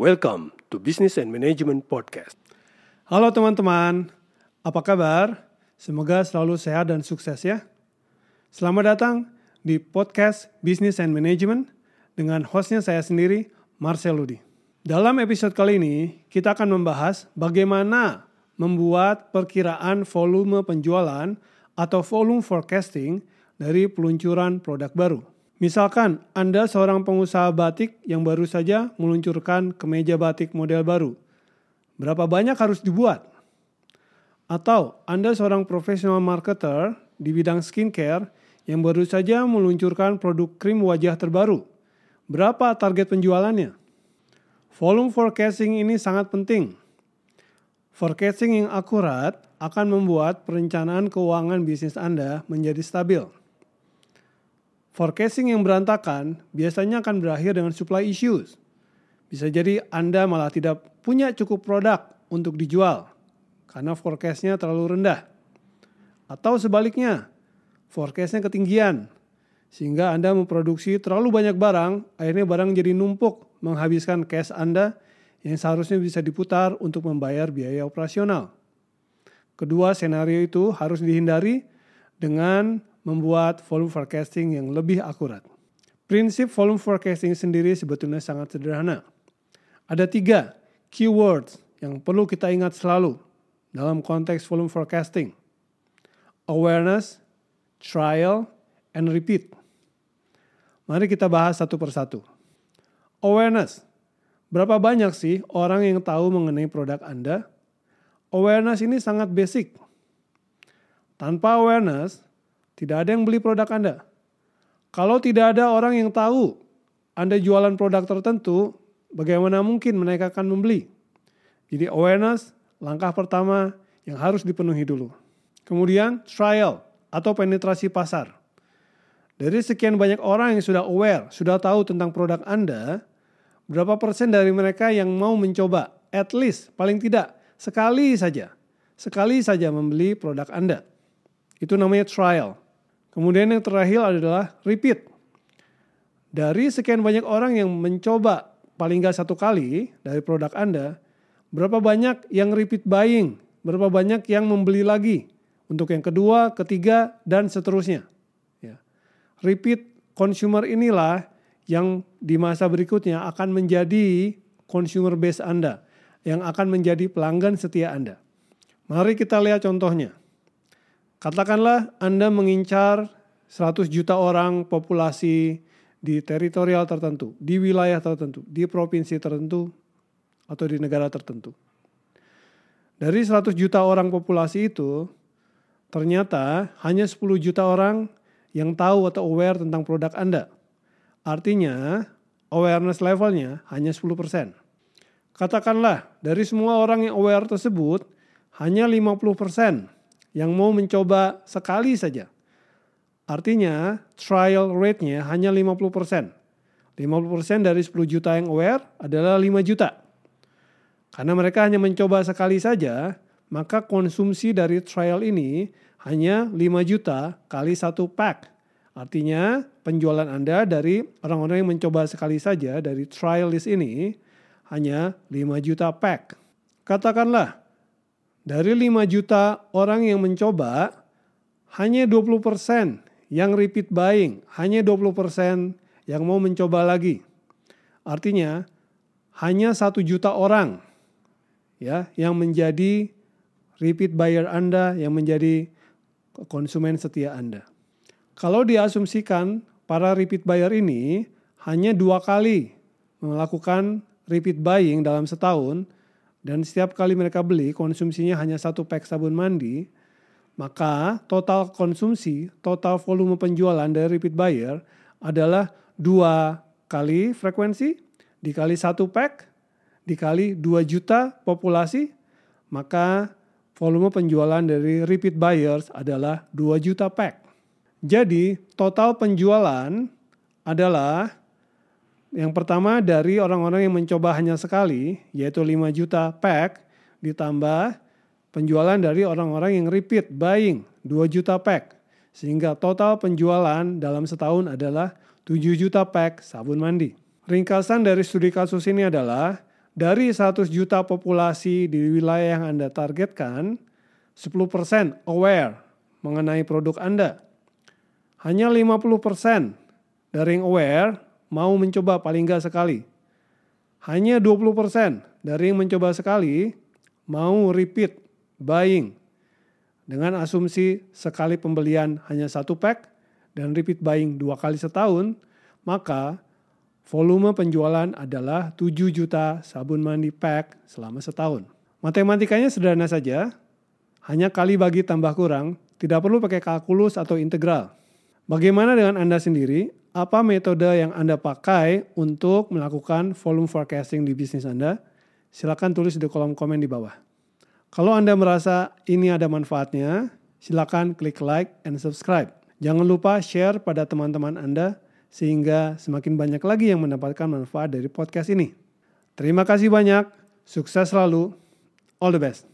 Welcome to Business and Management Podcast. Halo teman-teman, apa kabar? Semoga selalu sehat dan sukses ya. Selamat datang di podcast Business and Management dengan hostnya saya sendiri, Marcel Ludi. Dalam episode kali ini, kita akan membahas bagaimana membuat perkiraan volume penjualan atau volume forecasting dari peluncuran produk baru. Misalkan Anda seorang pengusaha batik yang baru saja meluncurkan kemeja batik model baru. Berapa banyak harus dibuat? Atau Anda seorang profesional marketer di bidang skincare yang baru saja meluncurkan produk krim wajah terbaru. Berapa target penjualannya? Volume forecasting ini sangat penting. Forecasting yang akurat akan membuat perencanaan keuangan bisnis Anda menjadi stabil. Forecasting yang berantakan biasanya akan berakhir dengan supply issues. Bisa jadi Anda malah tidak punya cukup produk untuk dijual karena forecastnya terlalu rendah. Atau sebaliknya, forecastnya ketinggian sehingga Anda memproduksi terlalu banyak barang, akhirnya barang jadi numpuk menghabiskan cash Anda yang seharusnya bisa diputar untuk membayar biaya operasional. Kedua senario itu harus dihindari dengan membuat volume forecasting yang lebih akurat. Prinsip volume forecasting sendiri sebetulnya sangat sederhana. Ada tiga keywords yang perlu kita ingat selalu dalam konteks volume forecasting. Awareness, trial, and repeat. Mari kita bahas satu persatu. Awareness. Berapa banyak sih orang yang tahu mengenai produk Anda? Awareness ini sangat basic. Tanpa awareness, tidak ada yang beli produk Anda. Kalau tidak ada orang yang tahu Anda jualan produk tertentu, bagaimana mungkin mereka akan membeli? Jadi awareness langkah pertama yang harus dipenuhi dulu. Kemudian trial atau penetrasi pasar. Dari sekian banyak orang yang sudah aware, sudah tahu tentang produk Anda, berapa persen dari mereka yang mau mencoba, at least paling tidak sekali saja, sekali saja membeli produk Anda. Itu namanya trial. Kemudian yang terakhir adalah repeat. Dari sekian banyak orang yang mencoba paling nggak satu kali dari produk Anda, berapa banyak yang repeat buying, berapa banyak yang membeli lagi untuk yang kedua, ketiga, dan seterusnya. Ya. Repeat consumer inilah yang di masa berikutnya akan menjadi consumer base Anda, yang akan menjadi pelanggan setia Anda. Mari kita lihat contohnya. Katakanlah Anda mengincar 100 juta orang populasi di teritorial tertentu, di wilayah tertentu, di provinsi tertentu, atau di negara tertentu. Dari 100 juta orang populasi itu, ternyata hanya 10 juta orang yang tahu atau aware tentang produk Anda. Artinya, awareness levelnya hanya 10%. Katakanlah, dari semua orang yang aware tersebut, hanya 50% yang mau mencoba sekali saja. Artinya trial rate-nya hanya 50%. 50% dari 10 juta yang aware adalah 5 juta. Karena mereka hanya mencoba sekali saja, maka konsumsi dari trial ini hanya 5 juta kali satu pack. Artinya penjualan Anda dari orang-orang yang mencoba sekali saja dari trial list ini hanya 5 juta pack. Katakanlah dari 5 juta orang yang mencoba, hanya 20% yang repeat buying, hanya 20% yang mau mencoba lagi. Artinya, hanya satu juta orang ya yang menjadi repeat buyer Anda, yang menjadi konsumen setia Anda. Kalau diasumsikan para repeat buyer ini hanya dua kali melakukan repeat buying dalam setahun, dan setiap kali mereka beli konsumsinya hanya satu pack sabun mandi, maka total konsumsi, total volume penjualan dari repeat buyer adalah dua kali frekuensi dikali satu pack dikali 2 juta populasi, maka volume penjualan dari repeat buyers adalah 2 juta pack. Jadi total penjualan adalah yang pertama dari orang-orang yang mencoba hanya sekali, yaitu 5 juta pack, ditambah penjualan dari orang-orang yang repeat buying 2 juta pack. Sehingga total penjualan dalam setahun adalah 7 juta pack sabun mandi. Ringkasan dari studi kasus ini adalah dari 100 juta populasi di wilayah yang Anda targetkan, 10% aware mengenai produk Anda. Hanya 50% dari yang aware mau mencoba paling nggak sekali. Hanya 20% dari yang mencoba sekali mau repeat buying dengan asumsi sekali pembelian hanya satu pack dan repeat buying dua kali setahun, maka volume penjualan adalah 7 juta sabun mandi pack selama setahun. Matematikanya sederhana saja, hanya kali bagi tambah kurang, tidak perlu pakai kalkulus atau integral. Bagaimana dengan Anda sendiri? Apa metode yang Anda pakai untuk melakukan volume forecasting di bisnis Anda? Silakan tulis di kolom komen di bawah. Kalau Anda merasa ini ada manfaatnya, silakan klik like and subscribe. Jangan lupa share pada teman-teman Anda sehingga semakin banyak lagi yang mendapatkan manfaat dari podcast ini. Terima kasih banyak, sukses selalu, all the best.